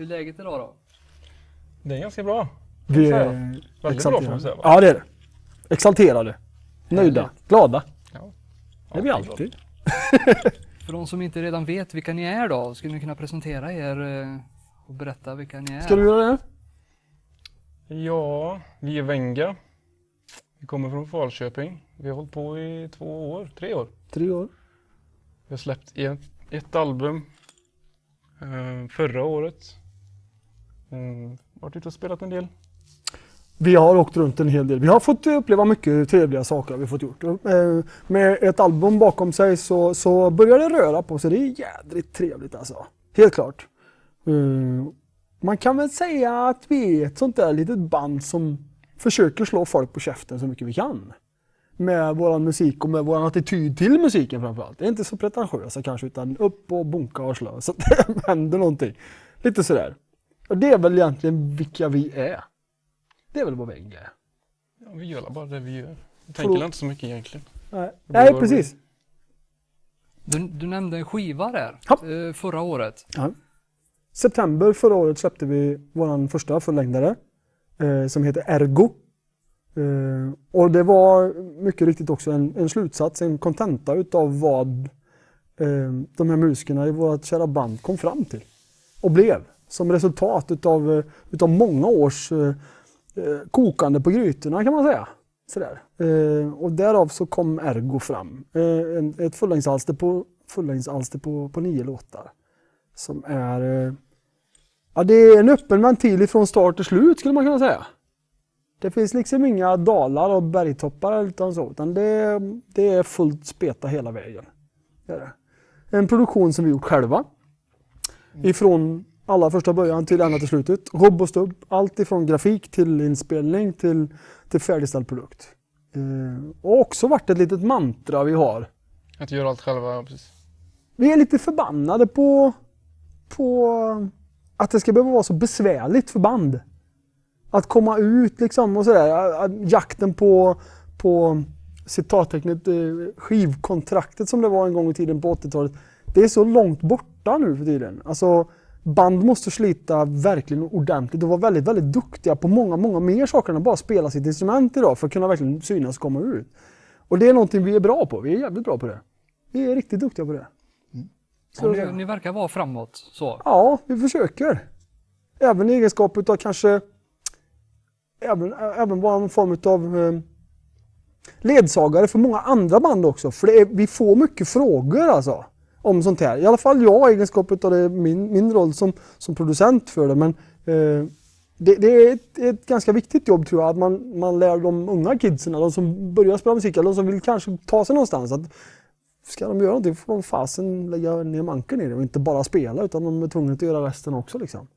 Hur är läget idag då? Det är ganska bra. Vi är Väldigt bra får exalterade. man säga. va? Ja, det är det. Exalterade. Nöjda. Härligt. Glada. Ja. Det är vi Ja, alltid. För de som inte redan vet vilka ni är då, skulle ni kunna presentera er eh, och berätta vilka ni är? Ska du göra det? Ja, vi är Venga. Vi kommer från Falköping. Vi har hållit på i två år, tre år. Tre år. Vi har släppt ett, ett album eh, förra året. Mm, varit ute och spelat en del. Vi har åkt runt en hel del. Vi har fått uppleva mycket trevliga saker. har Vi fått gjort. Eh, med ett album bakom sig så, så börjar det röra på sig. Det är jädrigt trevligt alltså. Helt klart. Eh, man kan väl säga att vi är ett sånt där litet band som försöker slå folk på käften så mycket vi kan. Med våran musik och med våran attityd till musiken framförallt. Det är inte så pretentiösa kanske utan upp och bunka och slå så att det händer någonting. Lite sådär. Och det är väl egentligen vilka vi är. Det är väl vad Wenga är. Ja, vi gör bara det vi gör. Vi tänker inte så mycket egentligen. Nej, Nej precis. Du, du nämnde en skiva där, Ja. eh, förra året. September förra året släppte vi vår första fullängdare eh, som heter Ergo. Eh, och det var mycket riktigt också en, en slutsats, en kontenta utav vad eh, de här musikerna i vårt kära band kom fram till och blev som resultat utav, utav många års eh, eh, kokande på grytorna kan man säga. Sådär. Eh, och därav så kom Ergo fram. Eh, en, ett fullängdsalster på, fullängdsalster på, på nio låtar. Som är eh, Ja, det är en öppen ventil ifrån start till slut skulle man kunna säga. Det finns liksom inga dalar och bergtoppar utan så, utan det, det är fullt speta hela vägen. Det är det. En produktion som vi gjort själva. Ifrån allra första början till ända till slutet. Robb och stubb. Allt ifrån grafik till inspelning till, till färdigställd produkt. Eh, och också varit ett litet mantra vi har. Att göra allt själva, ja, precis. Vi är lite förbannade på, på att det ska behöva vara så besvärligt för band. Att komma ut liksom och sådär. Jakten på, på citattecknet eh, skivkontraktet som det var en gång i tiden på 80-talet. Det är så långt borta nu för tiden. Alltså band måste slita verkligen ordentligt och vara väldigt, väldigt duktiga på många, många mer saker än att bara spela sitt instrument idag för att kunna verkligen synas och komma ut. Och det är någonting vi är bra på. Vi är jävligt bra på det. Vi är riktigt duktiga på det. Jag ni, ni verkar vara framåt så. Ja, vi försöker. Även i egenskap utav kanske även, även vara en form av eh, ledsagare för många andra band också. För det är, vi får mycket frågor alltså om sånt här. I alla fall jag i egenskap av det, min, min roll som, som producent för det. Men eh, det, det är ett, ett ganska viktigt jobb tror jag, att man, man lär de unga kidsen, de som börjar spela musik, eller de som vill kanske ta sig någonstans. Att ska de göra någonting får de fasen lägga ner manken i det och inte bara spela utan de är tvungna att göra resten också. Liksom.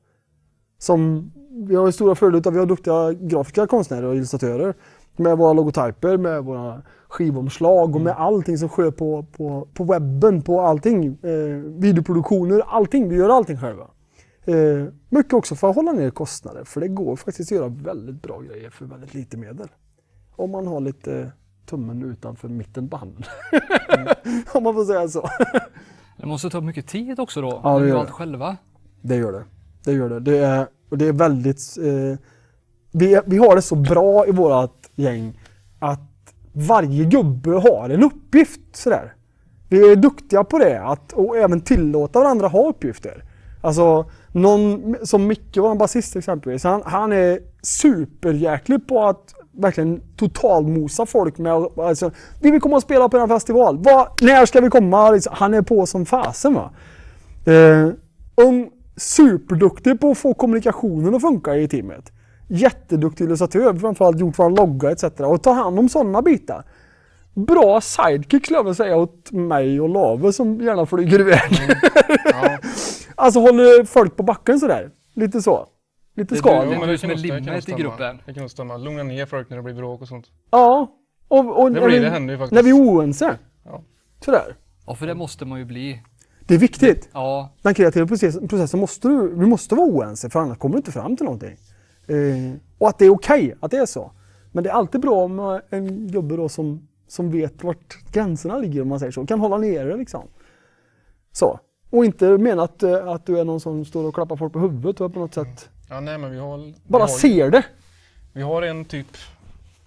Som, vi har ju stora fördelar, vi har duktiga grafiska konstnärer och illustratörer med våra logotyper, med våra skivomslag och med allting som sker på, på, på webben, på allting. Eh, videoproduktioner, allting. Vi gör allting själva. Eh, mycket också för att hålla ner kostnader, för det går faktiskt att göra väldigt bra grejer för väldigt lite medel. Om man har lite tummen utanför mitten på handen. Om man får säga så. Det måste ta mycket tid också då. Ja, det gör gör det. allt själva. Det gör det. Det gör det. Det är, och det är väldigt... Eh, vi, vi har det så bra i vårat gäng att varje gubbe har en uppgift sådär. Vi är duktiga på det att, och även tillåta varandra ha uppgifter. Alltså, någon som Micke, vår basist exempelvis, han, han är superjäklig på att verkligen totalmosa folk med alltså, vi vill komma och spela på den här festival. Vad, när ska vi komma? Liksom, han är på som fasen va. Eh, ung, superduktig på att få kommunikationen att funka i teamet. Jätteduktig illustratör, framförallt gjort vår logga etc. Och ta hand om sådana bitar. Bra sidekick skulle jag vilja säga åt mig och Lave som gärna flyger iväg. Ja, alltså håller folk på backen sådär. Lite så. Lite skal. du- du det som är limmet i gruppen. Det kan nog stämma. Lugna ner folk när det blir bråk och sånt. Ja. Och, och Det när blir vi- det händer ju faktiskt. När vi är oense. Ja. Sådär. Ja, för det måste man ju bli. Det är viktigt. Ja, Den kreativa processen, processen måste du, vi måste vara oense för annars kommer du inte fram till någonting. Eh, och att det är okej att det är så. Men det är alltid bra med en gubbe då som, som vet vart gränserna ligger om man säger så. Kan hålla nere liksom. Så. Och inte menat eh, att du är någon som står och klappar folk på huvudet och på något sätt. Ja, nej men vi har... vi Bara har, ser det. Vi har en typ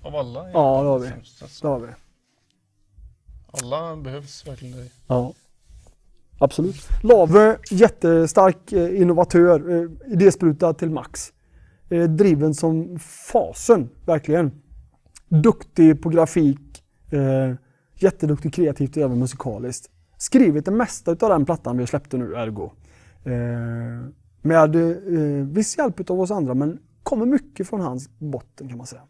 av alla. Ja, det har vi. Att Det har vi. Alla behövs verkligen. i- Ja. Absolut. Lave, jättestark eh, innovatör, eh, idéspruta till max. Eh, driven som fasen, verkligen. Duktig på grafik, eh, jätteduktig kreativt och även musikaliskt. Skrivit det mesta av den plattan vi släppte nu, Ergo. Eh, med eh, viss hjälp av oss andra, men kommer mycket från hans botten kan man säga.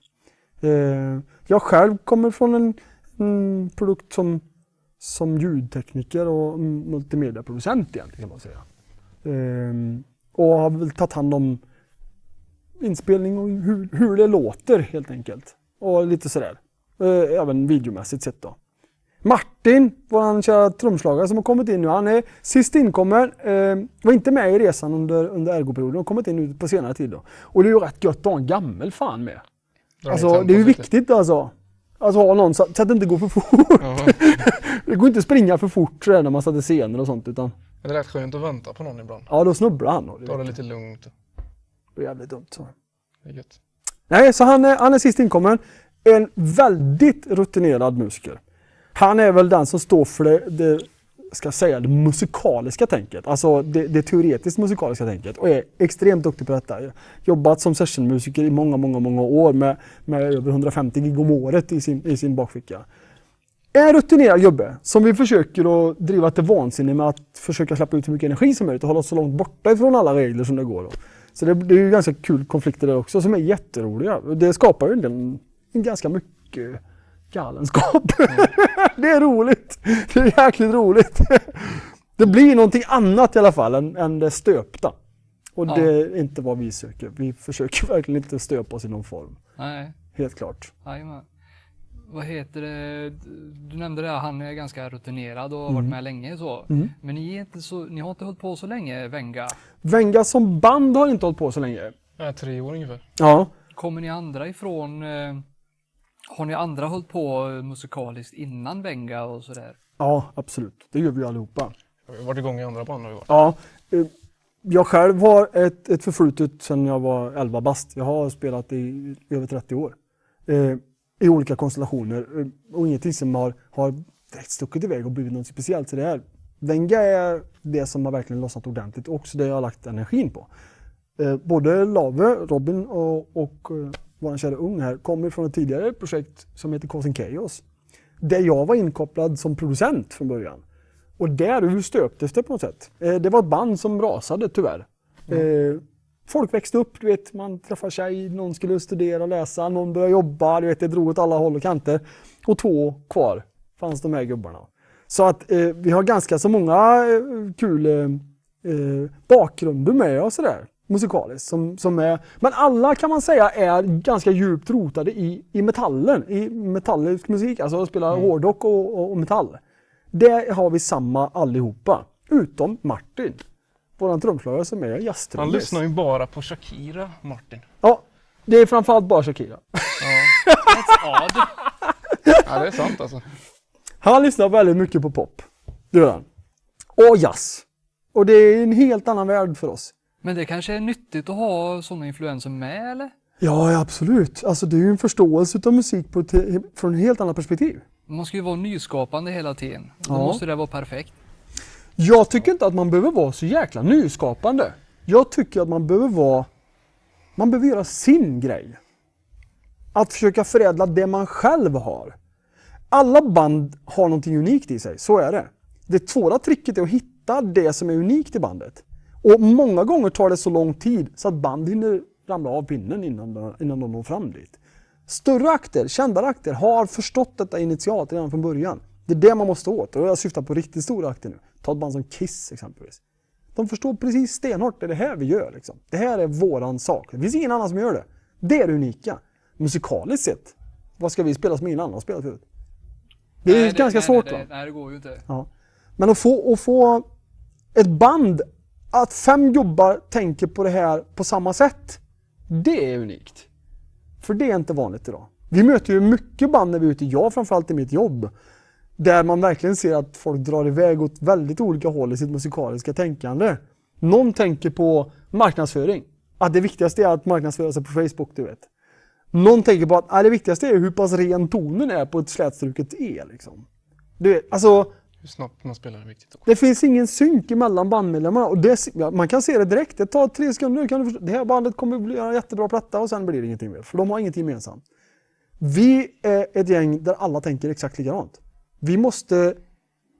Eh, jag själv kommer från en, en produkt som som ljudtekniker och multimediaproducent egentligen kan man säga. Eh, och har väl tagit hand om inspelning och hur, hur det låter helt enkelt. Och lite sådär. Eh, även videomässigt sett då. Martin, vår kära trumslagare som har kommit in nu, han är sist inkommen. Eh, var inte med i resan under, under ergoperioden och kommit in nu på senare tid då. Och det är ju rätt gött att ha en gammel fan med. ner Alltså det är ju viktigt alltså. Alltså ha någon så, så att det inte går för fort. Ja. Det går inte att springa för fort sådär när man sätter scener och sånt utan Men det är rätt skönt att vänta på någon ibland. ja då snubblar han. Och det, Ta det lite lugnt. Det är jävligt dumt. Så. Nej, så han är, han är sist inkommen. En väldigt rutinerad musiker. Han är väl den som står för det, det ska säga, det musikaliska tänket. Alltså det, det teoretiskt musikaliska tänket och är extremt duktig på detta. Jobbat som sessionmusiker i många, många, många år med, med över 150 gig om året i sin, i sin bakficka. En rutinerad gubbe som vi försöker att driva till vansinne med att försöka släppa ut så mycket energi som möjligt och hålla oss så långt borta ifrån alla regler som det går. Då. Så det, det är ju ganska kul konflikter där också som är jätteroliga. Det skapar ju en, del- ganska mycket galenskap. det är roligt. Det är jäkligt roligt. det blir någonting annat i alla fall än, än det stöpta. Och Ja. det är inte vad vi söker. Vi försöker verkligen inte stöpa oss i någon form. Nej, Helt klart. jajamän. Vad heter det? Du nämnde det, han är ganska rutinerad och har Mm. varit med länge så. Men ni, är inte så, ni har inte hållit på så länge, Venga. Venga som band har inte hållit på så länge. Ja, tre år ungefär. Ja. Kommer ni andra ifrån, eh, har ni andra hållit på eh, musikaliskt innan Venga och sådär? Ja, absolut. Det gör vi allihopa. Vi har varit igång i andra band har vi varit. Ja, eh, jag själv har ett, ett förflutet sedan jag var 11 bast. Jag har spelat i över 30 år. I olika konstellationer eh, och ingenting som har, har direkt stuckit iväg och blivit något speciellt. Så det är, Venga är det som har verkligen lossnat ordentligt och också det jag har lagt energin på. Eh, både Lave, Robin och, och eh, vår kära Ung här kommer från ett tidigare projekt som heter Causing Chaos. Där jag var inkopplad som producent från början. Och där stöptes det på något sätt. Eh, det var ett band som rasade tyvärr. Eh, folk växte upp, du vet, man träffade tjej, någon skulle studera och läsa, någon började jobba, du vet, det drog åt alla håll och kanter. Och två kvar fanns de här gubbarna. Så att eh, vi har ganska så många eh, kul eh, eh, bakgrunder med oss där musikaliskt. Som, som är, men alla kan man säga är ganska djupt rotade i, i metallen, i metallisk musik, alltså att spela hårdrock och, och, och metall. Det har vi samma allihopa, utom Martin. Våran trumslagare som är Han jazztrummis. lyssnar ju bara på Shakira, Martin. Ja, det är framförallt bara Shakira. Ja, That's odd. ja det är sant alltså. Han lyssnar väldigt mycket på pop. Det gör han. Och jazz. Och det är en helt annan värld för oss. Men det kanske är nyttigt att ha sådana influenser med eller? Ja, ja, absolut. Alltså det är ju en förståelse av musik på ett, från ett helt annat perspektiv. Man ska ju vara nyskapande hela tiden. Då Ja. måste det vara perfekt. Jag tycker inte att man behöver vara så jäkla nyskapande. Jag tycker att man behöver vara... Man behöver göra sin grej. Att försöka förädla det man själv har. Alla band har någonting unikt i sig, så är det. Det svåra tricket är att hitta det som är unikt i bandet. Och många gånger tar det så lång tid så att band hinner ramla av pinnen innan, de- innan de når fram dit. Större akter, kändare akter, har förstått detta initialt redan från början. Det är det man måste åt. Och jag syftar på riktigt stora akter nu. Ta ett band som Kiss exempelvis. De förstår precis stenhårt, det är det här vi gör. Liksom. Det här är våran sak. Det finns ingen annan som gör det. Det är det unika. Musikaliskt sett, vad ska vi spela som ingen annan har spelat förut? Det är Nej, ganska nej, svårt nej, va? nej, det går ju inte. Ja. Men att få, att få ett band, att fem gubbar tänker på det här på samma sätt, det är unikt. För det är inte vanligt idag. Vi möter ju mycket band när vi är ute, jag framförallt i mitt jobb, Där man verkligen ser att folk drar iväg åt väldigt olika håll i sitt musikaliska tänkande. Någon tänker på marknadsföring. Att det viktigaste är att marknadsföra sig på Facebook, du vet. Någon tänker på att ah, det viktigaste är hur pass ren tonen är på ett slätstruket E. Liksom. Du vet, alltså, Hur snabbt man spelar är viktigt också. det finns ingen synk mellan bandmedlemmarna. Och det, man kan se det direkt. Det tar tre sekunder. Kan du förstå. Det här bandet kommer bli göra en jättebra platta och sen blir det ingenting mer. För de har inget gemensamt. Vi är ett gäng där alla tänker exakt likadant. Vi måste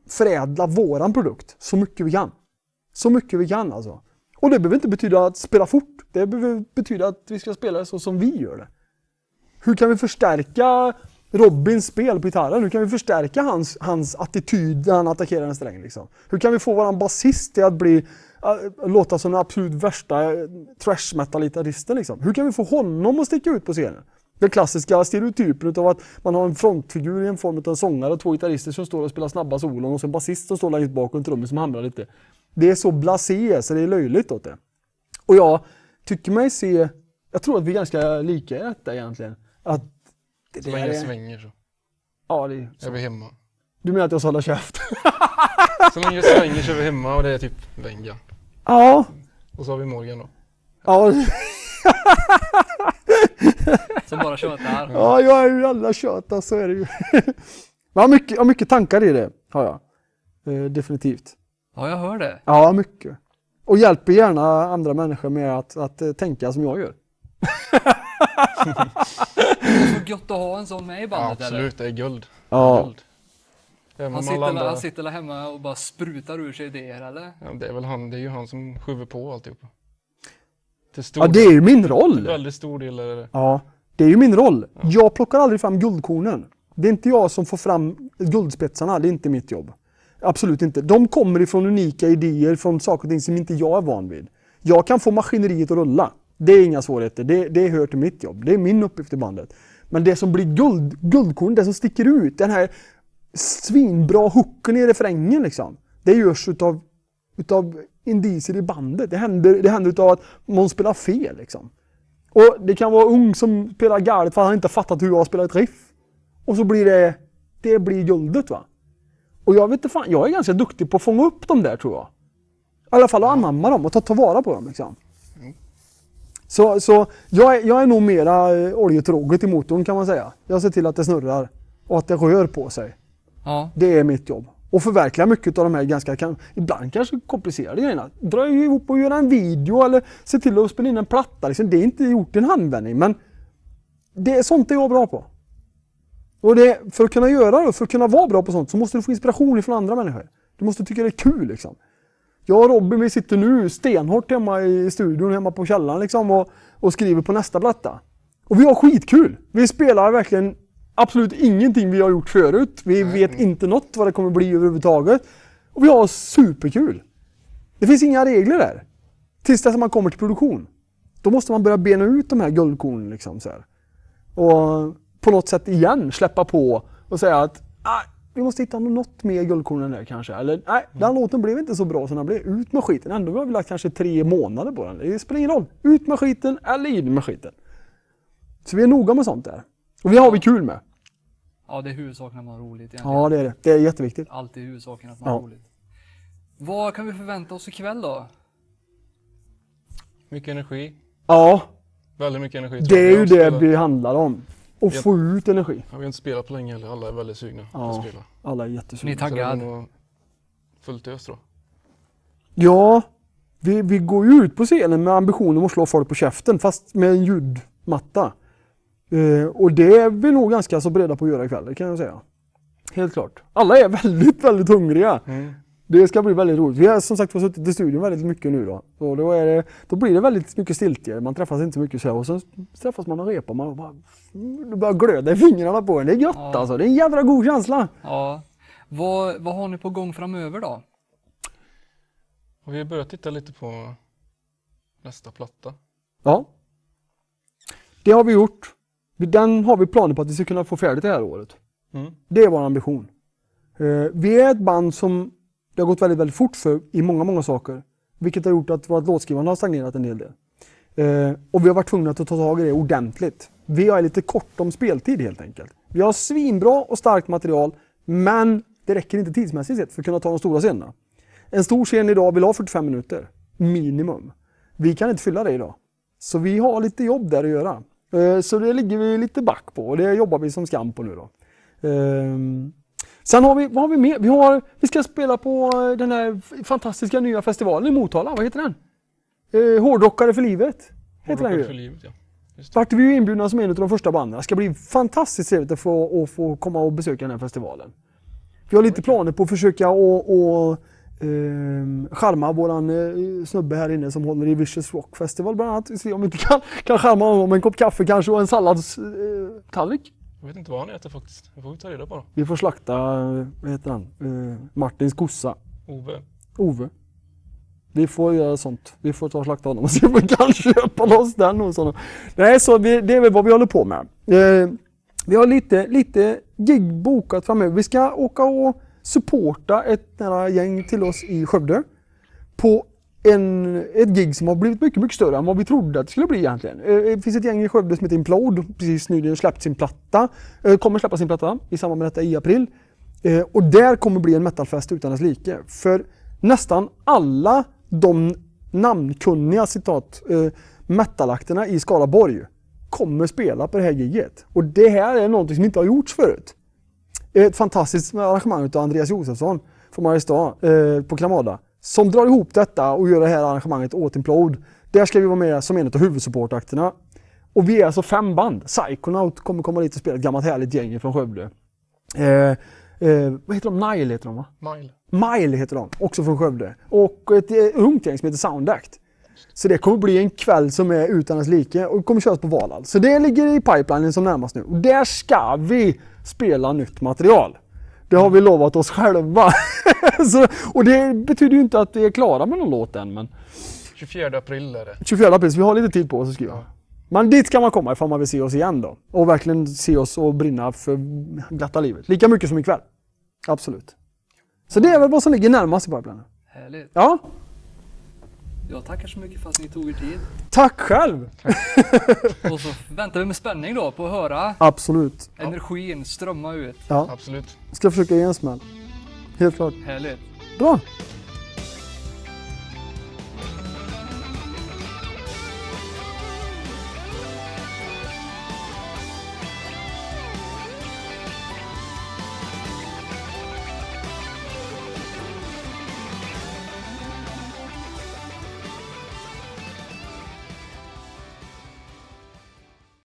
förädla våran produkt så mycket vi kan. Så mycket vi kan alltså. Och det behöver inte betyda att spela fort. Det behöver betyda att vi ska spela det så som vi gör det. Hur kan vi förstärka Robins spel på gitarren? Hur kan vi förstärka hans, hans attityd när han attackerar en sträng? Liksom? Hur kan vi få våran basist till att bli, äh, låta som den absolut värsta trash metal-gitarristen? Liksom? Hur kan vi få honom att sticka ut på scenen? Den klassiska stereotypen av att man har en frontfigur i en form av en sångare och två gitarrister som står och spelar snabba solon och så en basist som står längst bak och en trummis som hamrar lite. Det är så blasé så det är löjligt åt det. Och jag tycker mig se, jag tror att vi är ganska lika i detta egentligen. Att det Så länge det svänger så ja, det är så. vi hemma. Du menar att jag ska hålla käft? Så länge det svänger så är vi hemma och det är typ Venga. Ja. Och så har vi Morgan då. Ja, Som bara tjötar. ja, jag är ju alla tjöta, så är det ju. Jag har mycket, jag har mycket tankar i det, har jag. Eh, definitivt. Ja, jag hör det. Ja, mycket. Och hjälper gärna andra människor med att, att eh, tänka som jag gör. Så gött att ha en sån med i Ja, bandet eller? absolut, det är guld. Ja. Guld. Han sitter, han sitter där hemma och bara sprutar ur sig idéer eller? Ja, det är väl han, det är ju han som skjuter på alltihopa. Ja, det är ju min roll. Väldigt stor del är det Ja, det är ju min roll. Jag plockar aldrig fram guldkornen. Det är inte jag som får fram guldspetsarna, det är inte mitt jobb. Absolut inte. De kommer ifrån unika idéer från saker och ting som inte jag är van vid. Jag kan få maskineriet att rulla. Det är inga svårigheter. Det, det hör till mitt jobb. Det är min uppgift i bandet. Men det som blir guld, guldkorn, det som sticker ut, den här svinbra hooken i refrängen liksom. Det görs utav, utav indicier i bandet. Det händer, det händer utav att man spelar fel liksom. Och det kan vara ung som spelar galet för att han inte fattat hur jag spelar ett riff. Och så blir det, det blir guldet va. Och jag vet inte fan, jag är ganska duktig på att fånga upp dem där tror jag. I alla fall att anamma dem och ta tillvara på dem liksom. Så, så jag, är, jag är nog mera eh, oljetråget i motorn kan man säga. Jag ser till att det snurrar och att det rör på sig. Ja. Det är mitt jobb. Och förverkliga mycket av de här ganska, ibland kanske komplicerade grejerna. Dra ihop och göra en video eller se till att spela in en platta. Liksom. Det är inte gjort i en handvändning men det är sånt är jag bra på. Och det, för att kunna göra det, för att kunna vara bra på sånt så måste du få inspiration från andra människor. Du måste tycka det är kul liksom. Jag och Robin vi sitter nu stenhårt hemma i studion, hemma på källaren liksom och, och skriver på nästa platta. Och vi har skitkul! Vi spelar verkligen absolut ingenting vi har gjort förut. Vi vet inte något vad det kommer bli överhuvudtaget. Och vi har superkul! Det finns inga regler där. Tills dess man kommer till produktion. Då måste man börja bena ut de här guldkornen liksom så här. Och på något sätt igen släppa på och säga att ah, vi måste hitta något mer guldkorn än det kanske. Eller nej, den låten blev inte så bra som den blev. Ut med skiten. Ändå har vi lagt kanske tre månader på den. Det spelar ingen roll. Ut med skiten eller in med skiten. Så vi är noga med sånt där. Och vi har vi kul med. Ja, det är huvudsaken att man har roligt egentligen. Ja, det är det. Det är jätteviktigt. Alltid huvudsaken att man har Ja. roligt. Vad kan vi förvänta oss ikväll då? mycket energi. Ja, Väldigt mycket energi. det är ju har det spelat- det handlar om. Att få ut energi. Ja, vi har inte spelat på länge heller. Alla är väldigt sugna på Ja. att spela. Alla är Ni är jättesugna. Så det taggad? blir nog fullt ös då. Ja, vi, vi går ju ut på scenen med ambitionen att slå folk på käften fast med en ljudmatta. Eh, och det är vi nog ganska så beredda på att göra ikväll, det kan jag säga. Helt klart. Alla är väldigt, väldigt hungriga. Mm. Det ska bli väldigt roligt. Vi har som sagt suttit i studion väldigt mycket nu då. Och då, är det, då blir det väldigt mycket stiltje. Man träffas inte så mycket så här. Och så träffas man och repar. Man bara, det börjar glöda i fingrarna på en. Det är gött Ja. alltså. Det är en jädra god känsla. Ja. Vad, vad har ni på gång framöver då? Och vi har börjat titta lite på nästa platta. Ja. Det har vi gjort. Den har vi planer på att vi ska kunna få färdigt det här året. Mm. Det är vår ambition. Eh, Vi är ett band som det har gått väldigt, väldigt fort för i många, många saker. Vilket har gjort att vårt låtskrivande har stagnerat en hel del. Eh, Och vi har varit tvungna att ta tag i det ordentligt. Vi har lite kort om speltid helt enkelt. Vi har svinbra och starkt material. Men det räcker inte tidsmässigt sett för att kunna ta de stora scenerna. En stor scen idag vill ha 45 minuter, minimum. Vi kan inte fylla det idag. Så vi har lite jobb där att göra. Eh, Så det ligger vi lite back på och det jobbar vi som skam på nu då. Ehm, Sen har vi, vad har vi mer? Vi, har, vi ska spela på eh, den här fantastiska nya festivalen i Motala, vad heter den? Eh, Hårdrockare för livet. Heter Hårdrockare för livet, ja. Vart vi ju inbjudna som en av de första banden. Det ska bli fantastiskt trevligt att få, att få komma och besöka den här festivalen. Vi har lite planer på att försöka och, och ehm, charma våran eh, snubbe här inne som håller i Vicious Rock Festival bland annat. Ser om vi inte kan, kan charma honom med en kopp kaffe kanske och en salladstallrik. Eh. Jag vet inte vad han äter faktiskt. Det får vi ta reda på då. vi får slakta, eh, vad heter han, eh, Martins kossa. Ove. Ove. Vi får göra sånt. Vi får ta och slakta honom och se om vi kan köpa loss den hos honom. Nej, så vi, det är väl vad vi håller på med. Eh, vi har lite, lite gig bokat framöver. Vi ska åka och supporta ett nära gäng till oss i Skövde. På en, ett gig som har blivit mycket, mycket större än vad vi trodde att det skulle bli egentligen. Eh, eh, det finns ett gäng i Skövde som heter Implode, precis nyligen släppt sin platta. Eh, kommer släppa sin platta i samband med detta i april. Och där kommer bli en metalfest utan dess like. För nästan alla de namnkunniga citat metalakterna i Skaraborg kommer spela på det här giget. Och det här är någonting som inte har gjorts förut. Ett fantastiskt arrangemang av Andreas Josefsson från Mariestad eh, på Klamada. Som drar ihop detta och gör det här arrangemanget åt Implode. Där ska vi vara med som en av huvudsupportakterna. Och vi är alltså fem band. Psychonaut kommer komma dit och spela ett gammalt härligt gäng från Skövde. Eh, eh, vad heter de? Nile heter de va? Mile. Mile heter de, också från Skövde. Och ett eh, ungt gäng som heter Soundact. Så det kommer bli en kväll som är utan dess like och kommer köras på Valhall. Så det ligger i pipelinen som närmast nu. Och där ska vi spela nytt material. Det har vi lovat oss själva. så, och det betyder ju inte att vi är klara med någon låt än, men 24 april är det. 24 april, så vi har lite tid på oss att skriva. Men dit ska man komma ifall man vill se oss igen då. Och verkligen se oss och brinna för glatta livet. Lika mycket som ikväll. Absolut. Så det är väl vad som ligger närmast i pipelinen. Härligt. Ja, Jag tackar så mycket för att ni tog er tid. tack själv! Och så väntar vi med spänning då på att höra Absolut. energin strömma ut. Ja, Absolut. ska försöka ge en smäll. Helt klart. Härligt. Bra!